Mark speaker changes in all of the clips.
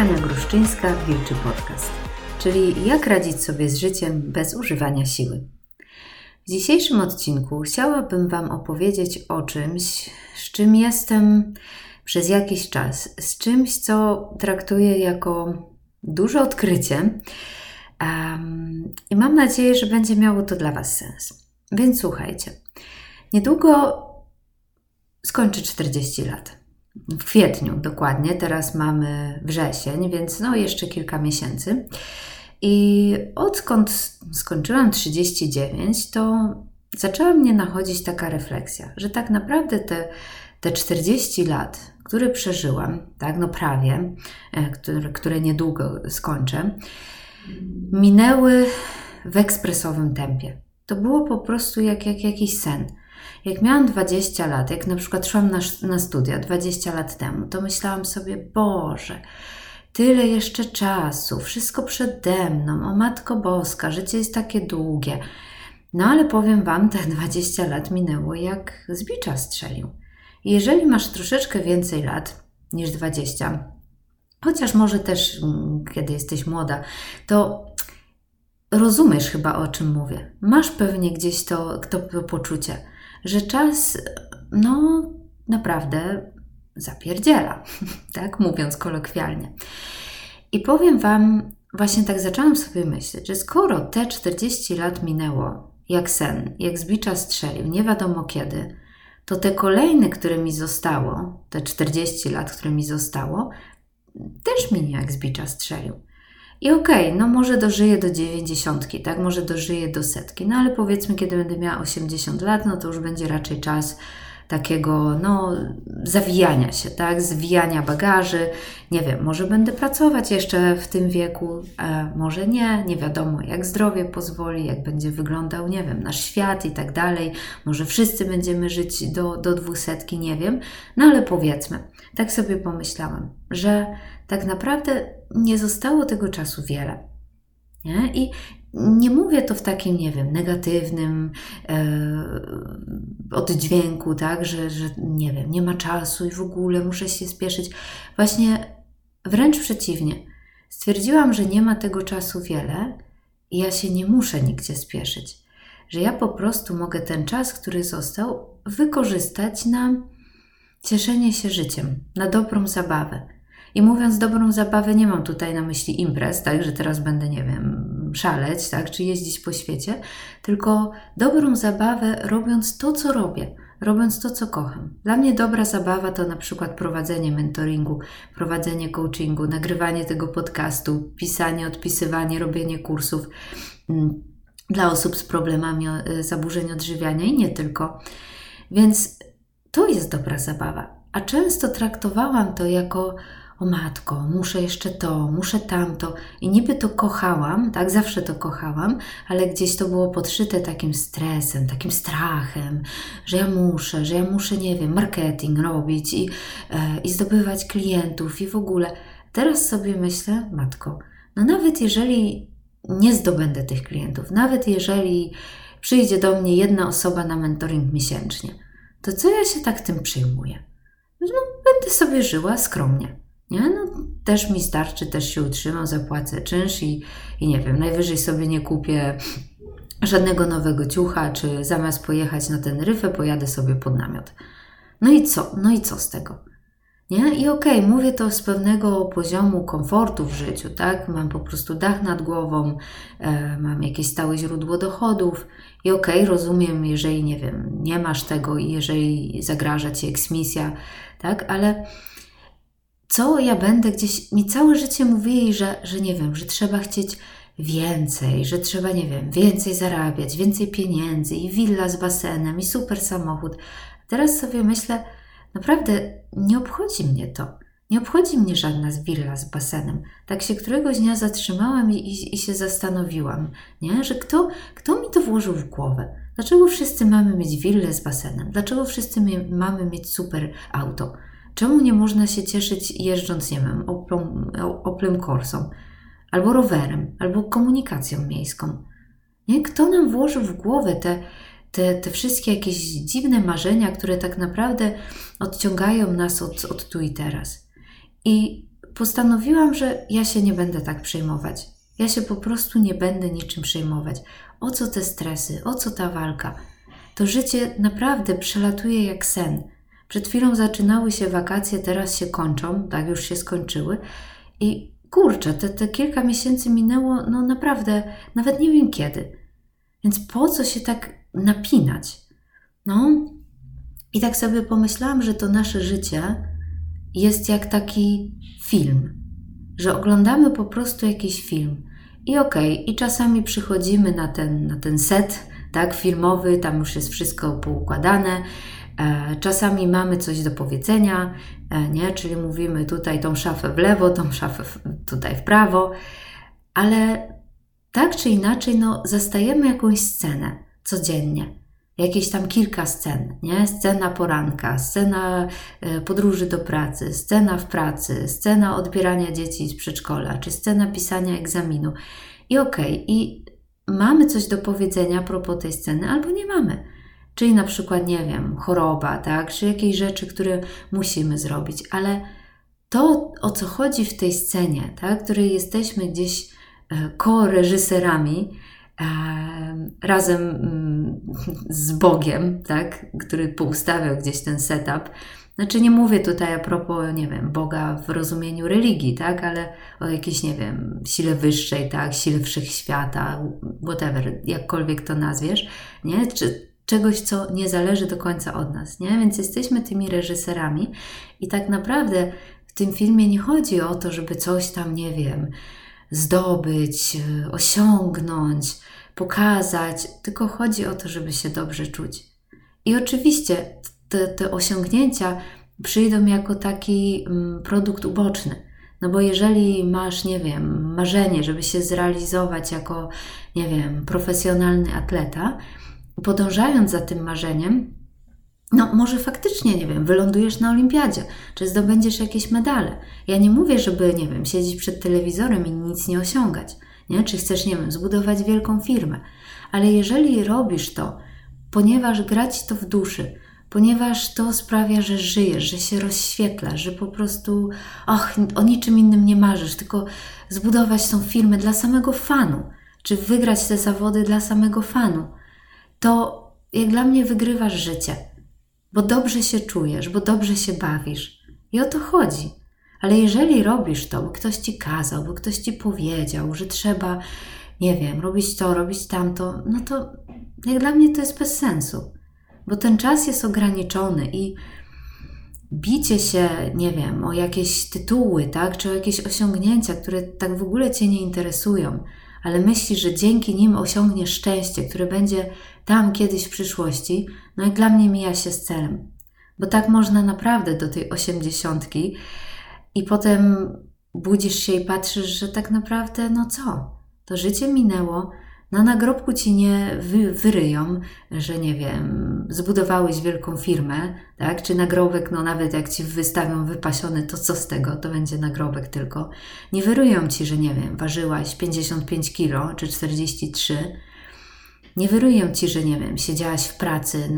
Speaker 1: Ania Gruszczyńska, Wilczy Podcast, czyli jak radzić sobie z życiem bez używania siły. W dzisiejszym odcinku chciałabym Wam opowiedzieć o czymś, z czym jestem przez jakiś czas, z czymś, co traktuję jako duże odkrycie um, i mam nadzieję, że będzie miało to dla Was sens. Więc słuchajcie, niedługo skończę 40 lat w kwietniu dokładnie, teraz mamy wrzesień, więc no jeszcze kilka miesięcy. I odkąd skończyłam 39, to zaczęła mnie nachodzić taka refleksja, że tak naprawdę te, te 40 lat, które przeżyłam, tak, no prawie, e, które, które niedługo skończę, minęły w ekspresowym tempie. To było po prostu jak, jak jakiś sen. Jak miałam 20 lat, jak na przykład szłam na, na studia 20 lat temu, to myślałam sobie, Boże, tyle jeszcze czasu, wszystko przede mną, o Matko Boska, życie jest takie długie. No ale powiem Wam, te 20 lat minęło jak z bicza strzelił. Jeżeli masz troszeczkę więcej lat niż 20, chociaż może też mm, kiedy jesteś młoda, to rozumiesz chyba o czym mówię. Masz pewnie gdzieś to, to poczucie, że czas, no naprawdę zapierdziela, tak mówiąc kolokwialnie. I powiem Wam, właśnie tak zaczęłam sobie myśleć, że skoro te 40 lat minęło jak sen, jak z bicza strzelił, nie wiadomo kiedy, to te kolejne, które mi zostało, te 40 lat, które mi zostało, też minie jak z bicza strzelił. I okej, okay, no może dożyję do dziewięćdziesiątki, tak, może dożyję do setki, no ale powiedzmy, kiedy będę miała 80 lat, no to już będzie raczej czas takiego, no, zawijania się, tak, zwijania bagaży. Nie wiem, może będę pracować jeszcze w tym wieku, e, może nie, nie wiadomo, jak zdrowie pozwoli, jak będzie wyglądał, nie wiem, nasz świat i tak dalej. Może wszyscy będziemy żyć do, do dwusetki, nie wiem, no ale powiedzmy, tak sobie pomyślałam, że tak naprawdę nie zostało tego czasu wiele. Nie? I nie mówię to w takim, nie wiem, negatywnym e, oddźwięku, tak, że, że nie wiem, nie ma czasu i w ogóle muszę się spieszyć. Właśnie wręcz przeciwnie. Stwierdziłam, że nie ma tego czasu wiele i ja się nie muszę nigdzie spieszyć. Że ja po prostu mogę ten czas, który został, wykorzystać na cieszenie się życiem, na dobrą zabawę i mówiąc dobrą zabawę, nie mam tutaj na myśli imprez, tak, że teraz będę, nie wiem, szaleć, tak, czy jeździć po świecie, tylko dobrą zabawę robiąc to, co robię, robiąc to, co kocham. Dla mnie dobra zabawa to na przykład prowadzenie mentoringu, prowadzenie coachingu, nagrywanie tego podcastu, pisanie, odpisywanie, robienie kursów mm, dla osób z problemami e, zaburzeń odżywiania i nie tylko. Więc to jest dobra zabawa. A często traktowałam to jako o matko, muszę jeszcze to, muszę tamto. I niby to kochałam, tak, zawsze to kochałam, ale gdzieś to było podszyte takim stresem, takim strachem, że ja muszę, że ja muszę, nie wiem, marketing robić i, e, i zdobywać klientów i w ogóle. Teraz sobie myślę, matko, no nawet jeżeli nie zdobędę tych klientów, nawet jeżeli przyjdzie do mnie jedna osoba na mentoring miesięcznie, to co ja się tak tym przyjmuję? No, będę sobie żyła skromnie. Nie? No, też mi starczy, też się utrzymam, zapłacę czynsz i, i nie wiem, najwyżej sobie nie kupię żadnego nowego ciucha, czy zamiast pojechać na ten ryfę, pojadę sobie pod namiot. No i co? No i co z tego? Nie? I okej, okay, mówię to z pewnego poziomu komfortu w życiu, tak? Mam po prostu dach nad głową, e, mam jakieś stałe źródło dochodów i okej, okay, rozumiem, jeżeli, nie wiem, nie masz tego i jeżeli zagraża Ci eksmisja, tak? Ale co ja będę gdzieś, mi całe życie mówili, że, że nie wiem, że trzeba chcieć więcej, że trzeba, nie wiem, więcej zarabiać, więcej pieniędzy i willa z basenem i super samochód. Teraz sobie myślę, naprawdę nie obchodzi mnie to. Nie obchodzi mnie żadna willa z basenem. Tak się któregoś dnia zatrzymałam i, i, i się zastanowiłam, nie? że kto, kto mi to włożył w głowę? Dlaczego wszyscy mamy mieć willę z basenem? Dlaczego wszyscy mamy mieć super auto? Czemu nie można się cieszyć jeżdżąc, nie wiem, Corsą, albo rowerem, albo komunikacją miejską? Nie? Kto nam włożył w głowę te, te, te wszystkie jakieś dziwne marzenia, które tak naprawdę odciągają nas od, od tu i teraz? I postanowiłam, że ja się nie będę tak przejmować. Ja się po prostu nie będę niczym przejmować. O co te stresy, o co ta walka? To życie naprawdę przelatuje jak sen. Przed chwilą zaczynały się wakacje, teraz się kończą, tak już się skończyły. I kurczę, te, te kilka miesięcy minęło, no naprawdę, nawet nie wiem kiedy. Więc po co się tak napinać? No, i tak sobie pomyślałam, że to nasze życie jest jak taki film, że oglądamy po prostu jakiś film. I okej, okay, i czasami przychodzimy na ten, na ten set, tak, filmowy, tam już jest wszystko poukładane. E, czasami mamy coś do powiedzenia, e, nie? Czyli mówimy tutaj tą szafę w lewo, tą szafę w, tutaj w prawo, ale tak czy inaczej, no, zastajemy jakąś scenę codziennie jakieś tam kilka scen, nie? Scena poranka, scena e, podróży do pracy, scena w pracy, scena odbierania dzieci z przedszkola, czy scena pisania egzaminu. I okej, okay, i mamy coś do powiedzenia a propos tej sceny, albo nie mamy. Czyli na przykład, nie wiem, choroba, tak? Czy jakieś rzeczy, które musimy zrobić, ale to, o co chodzi w tej scenie, tak? której jesteśmy gdzieś e, ko-reżyserami, razem mm, z Bogiem, tak, który poustawiał gdzieś ten setup. Znaczy nie mówię tutaj a propos, nie wiem, Boga w rozumieniu religii, tak, ale o jakiejś, nie wiem, sile wyższej, tak, sile wszechświata, whatever, jakkolwiek to nazwiesz, nie, czy czegoś, co nie zależy do końca od nas, nie, więc jesteśmy tymi reżyserami i tak naprawdę w tym filmie nie chodzi o to, żeby coś tam, nie wiem, zdobyć, osiągnąć, pokazać, tylko chodzi o to, żeby się dobrze czuć. I oczywiście te, te osiągnięcia przyjdą jako taki mm, produkt uboczny. No bo jeżeli masz, nie wiem, marzenie, żeby się zrealizować jako, nie wiem, profesjonalny atleta, podążając za tym marzeniem, no może faktycznie, nie wiem, wylądujesz na olimpiadzie, czy zdobędziesz jakieś medale. Ja nie mówię, żeby, nie wiem, siedzieć przed telewizorem i nic nie osiągać nie? czy chcesz, nie wiem, zbudować wielką firmę. Ale jeżeli robisz to, ponieważ grać to w duszy, ponieważ to sprawia, że żyjesz, że się rozświetlasz, że po prostu, och, o niczym innym nie marzysz, tylko zbudować tą firmę dla samego fanu, czy wygrać te zawody dla samego fanu, to jak dla mnie wygrywasz życie, bo dobrze się czujesz, bo dobrze się bawisz. I o to chodzi. Ale jeżeli robisz to, bo ktoś ci kazał, bo ktoś ci powiedział, że trzeba, nie wiem, robić to, robić tamto, no to jak dla mnie to jest bez sensu, bo ten czas jest ograniczony i bicie się, nie wiem, o jakieś tytuły, tak, czy o jakieś osiągnięcia, które tak w ogóle cię nie interesują, ale myślisz, że dzięki nim osiągniesz szczęście, które będzie tam kiedyś w przyszłości, no jak dla mnie mija się z celem. Bo tak można naprawdę do tej osiemdziesiątki i potem budzisz się i patrzysz, że tak naprawdę, no co? To życie minęło, na nagrobku ci nie wy, wyryją, że nie wiem, zbudowałeś wielką firmę, tak? Czy nagrobek, no nawet jak ci wystawią wypasiony, to co z tego? To będzie nagrobek tylko. Nie wyryją ci, że nie wiem, ważyłaś 55 kilo czy 43. Nie wyryją ci, że nie wiem, siedziałaś w pracy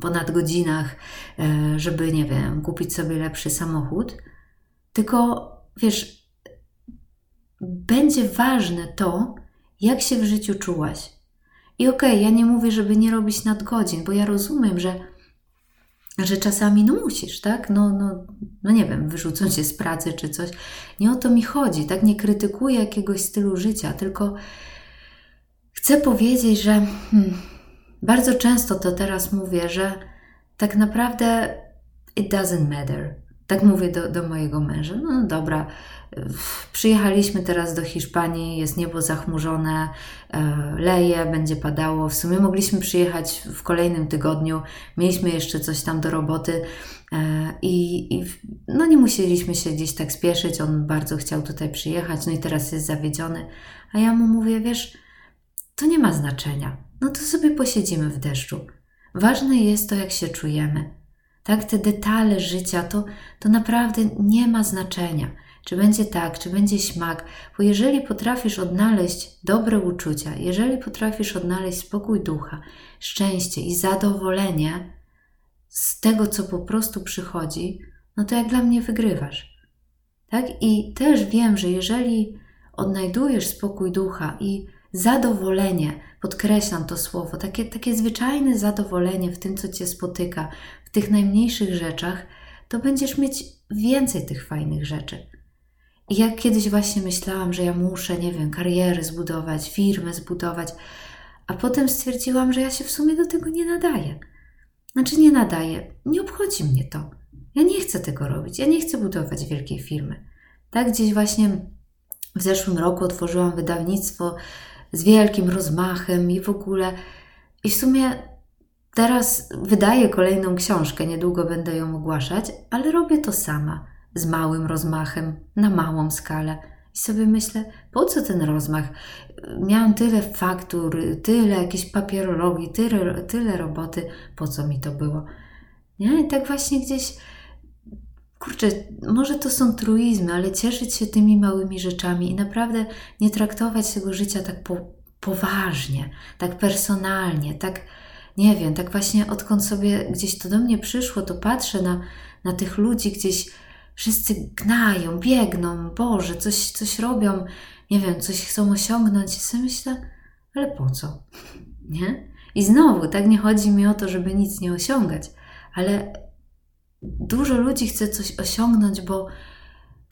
Speaker 1: ponad godzinach, e, żeby nie wiem, kupić sobie lepszy samochód tylko wiesz, będzie ważne to, jak się w życiu czułaś. I okej, okay, ja nie mówię, żeby nie robić nadgodzin, bo ja rozumiem, że, że czasami no musisz, tak? No, no, no nie wiem, wyrzucą cię z pracy czy coś. Nie o to mi chodzi, tak? Nie krytykuję jakiegoś stylu życia, tylko chcę powiedzieć, że hmm, bardzo często to teraz mówię, że tak naprawdę it doesn't matter. Tak mówię do, do mojego męża. No dobra, przyjechaliśmy teraz do Hiszpanii, jest niebo zachmurzone, e, leje, będzie padało. W sumie mogliśmy przyjechać w kolejnym tygodniu, mieliśmy jeszcze coś tam do roboty e, i, i no nie musieliśmy się gdzieś tak spieszyć. On bardzo chciał tutaj przyjechać, no i teraz jest zawiedziony. A ja mu mówię, wiesz, to nie ma znaczenia. No to sobie posiedzimy w deszczu. Ważne jest to, jak się czujemy. Tak, te detale życia to, to naprawdę nie ma znaczenia. Czy będzie tak, czy będzie śmak, bo jeżeli potrafisz odnaleźć dobre uczucia, jeżeli potrafisz odnaleźć spokój ducha, szczęście i zadowolenie z tego, co po prostu przychodzi, no to jak dla mnie wygrywasz. Tak? I też wiem, że jeżeli odnajdujesz spokój ducha i zadowolenie, podkreślam to słowo, takie, takie zwyczajne zadowolenie w tym, co cię spotyka, w tych najmniejszych rzeczach, to będziesz mieć więcej tych fajnych rzeczy. I jak kiedyś właśnie myślałam, że ja muszę, nie wiem, karierę zbudować, firmę zbudować, a potem stwierdziłam, że ja się w sumie do tego nie nadaję. Znaczy nie nadaję, nie obchodzi mnie to. Ja nie chcę tego robić, ja nie chcę budować wielkiej firmy. Tak gdzieś właśnie w zeszłym roku otworzyłam wydawnictwo z wielkim rozmachem i w ogóle. I w sumie teraz wydaję kolejną książkę, niedługo będę ją ogłaszać, ale robię to sama, z małym rozmachem, na małą skalę. I sobie myślę, po co ten rozmach? Miałam tyle faktur, tyle jakiejś papierologii, tyle, tyle roboty, po co mi to było? Nie? I tak właśnie gdzieś kurczę, może to są truizmy, ale cieszyć się tymi małymi rzeczami i naprawdę nie traktować tego życia tak po, poważnie, tak personalnie, tak, nie wiem, tak właśnie odkąd sobie gdzieś to do mnie przyszło, to patrzę na, na tych ludzi gdzieś, wszyscy gnają, biegną, Boże, coś, coś robią, nie wiem, coś chcą osiągnąć i sobie myślę, ale po co? Nie? I znowu, tak nie chodzi mi o to, żeby nic nie osiągać, ale dużo ludzi chce coś osiągnąć, bo,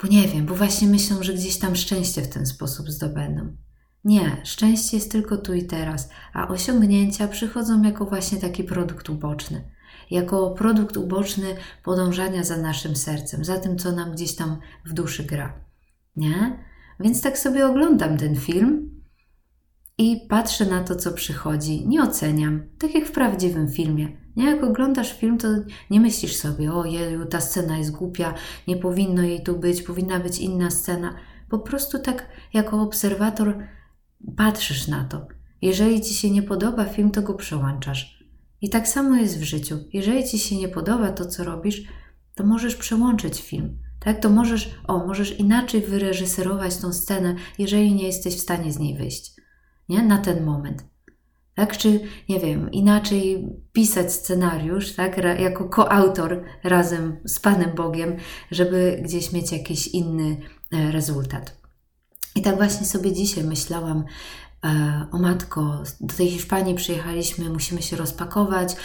Speaker 1: bo nie wiem, bo właśnie myślą, że gdzieś tam szczęście w ten sposób zdobędą. Nie, szczęście jest tylko tu i teraz, a osiągnięcia przychodzą jako właśnie taki produkt uboczny. Jako produkt uboczny podążania za naszym sercem, za tym, co nam gdzieś tam w duszy gra. Nie? Więc tak sobie oglądam ten film i patrzę na to, co przychodzi. Nie oceniam, tak jak w prawdziwym filmie. Nie, jak oglądasz film, to nie myślisz sobie, o jeju, ta scena jest głupia, nie powinno jej tu być, powinna być inna scena. Po prostu tak jako obserwator patrzysz na to. Jeżeli ci się nie podoba film, to go przełączasz. I tak samo jest w życiu. Jeżeli ci się nie podoba to, co robisz, to możesz przełączyć film. Tak, to możesz, o, możesz inaczej wyreżyserować tą scenę, jeżeli nie jesteś w stanie z niej wyjść. Nie? Na ten moment. Tak? Czy, nie wiem, inaczej pisać scenariusz, tak? Jako koautor razem z Panem Bogiem, żeby gdzieś mieć jakiś inny e, rezultat. I tak właśnie sobie dzisiaj myślałam, o matko, do tej Hiszpanii przyjechaliśmy, musimy się rozpakować.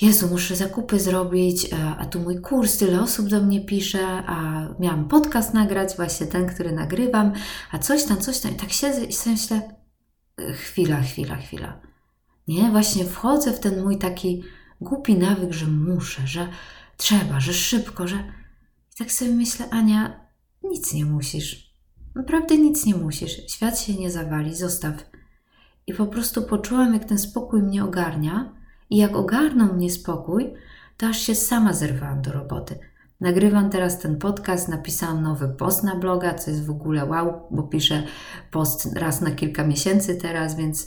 Speaker 1: Jezu, muszę zakupy zrobić, e, a tu mój kurs, tyle osób do mnie pisze, a miałam podcast nagrać, właśnie ten, który nagrywam, a coś tam, coś tam. I tak siedzę i sobie myślę, chwila, chwila, chwila. Nie, właśnie wchodzę w ten mój taki głupi nawyk, że muszę, że trzeba, że szybko, że. I tak sobie myślę, Ania, nic nie musisz. Naprawdę nic nie musisz. Świat się nie zawali, zostaw. I po prostu poczułam, jak ten spokój mnie ogarnia, i jak ogarnął mnie spokój, to aż się sama zerwałam do roboty. Nagrywam teraz ten podcast, napisałam nowy post na bloga, co jest w ogóle wow, bo piszę post raz na kilka miesięcy teraz, więc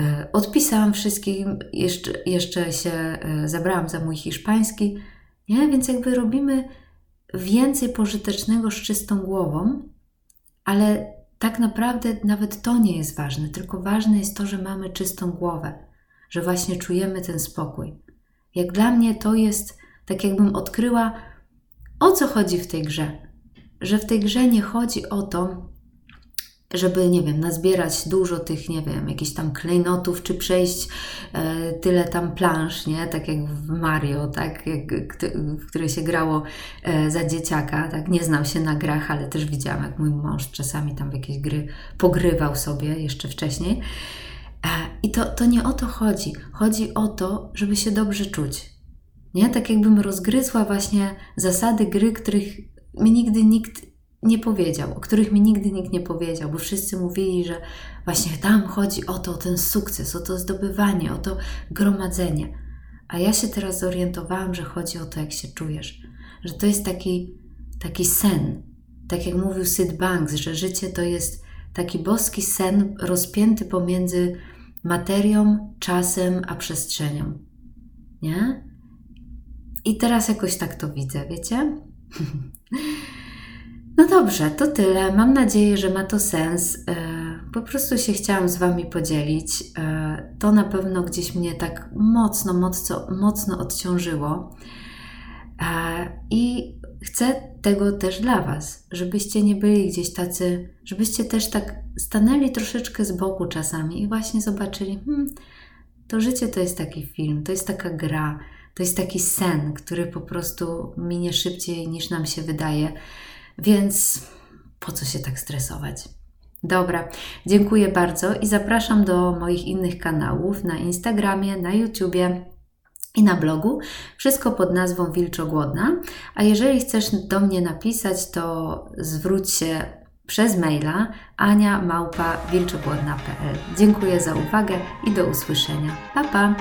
Speaker 1: E, odpisałam wszystkim, jeszcze, jeszcze się e, zabrałam za mój hiszpański, nie? więc jakby robimy więcej pożytecznego z czystą głową, ale tak naprawdę nawet to nie jest ważne, tylko ważne jest to, że mamy czystą głowę, że właśnie czujemy ten spokój. Jak dla mnie to jest tak, jakbym odkryła, o co chodzi w tej grze. Że w tej grze nie chodzi o to, żeby, nie wiem, nazbierać dużo tych, nie wiem, jakichś tam klejnotów, czy przejść e, tyle tam plansz, nie? Tak jak w Mario, tak? Jak, w które się grało e, za dzieciaka, tak? Nie znam się na grach, ale też widziałam, jak mój mąż czasami tam w jakieś gry pogrywał sobie jeszcze wcześniej. E, I to, to nie o to chodzi. Chodzi o to, żeby się dobrze czuć. Nie? Tak jakbym rozgryzła właśnie zasady gry, których mi nigdy nikt nie powiedział, o których mi nigdy nikt nie powiedział, bo wszyscy mówili, że właśnie tam chodzi o to, o ten sukces, o to zdobywanie, o to gromadzenie. A ja się teraz zorientowałam, że chodzi o to, jak się czujesz, że to jest taki, taki sen. Tak jak mówił Sid Banks, że życie to jest taki boski sen rozpięty pomiędzy materią, czasem a przestrzenią. Nie? I teraz jakoś tak to widzę, wiecie? No dobrze, to tyle. Mam nadzieję, że ma to sens. E, po prostu się chciałam z Wami podzielić. E, to na pewno gdzieś mnie tak mocno, mocno, mocno odciążyło. I chcę tego też dla Was, żebyście nie byli gdzieś tacy, żebyście też tak stanęli troszeczkę z boku czasami i właśnie zobaczyli, hmm, to życie to jest taki film, to jest taka gra, to jest taki sen, który po prostu minie szybciej niż nam się wydaje. Więc po co się tak stresować? Dobra, dziękuję bardzo i zapraszam do moich innych kanałów na Instagramie, na YouTubie i na blogu. Wszystko pod nazwą Wilczogłodna. A jeżeli chcesz do mnie napisać, to zwróć się przez maila ania małpa wilczogłodna.pl. Dziękuję za uwagę i do usłyszenia. Pa pa!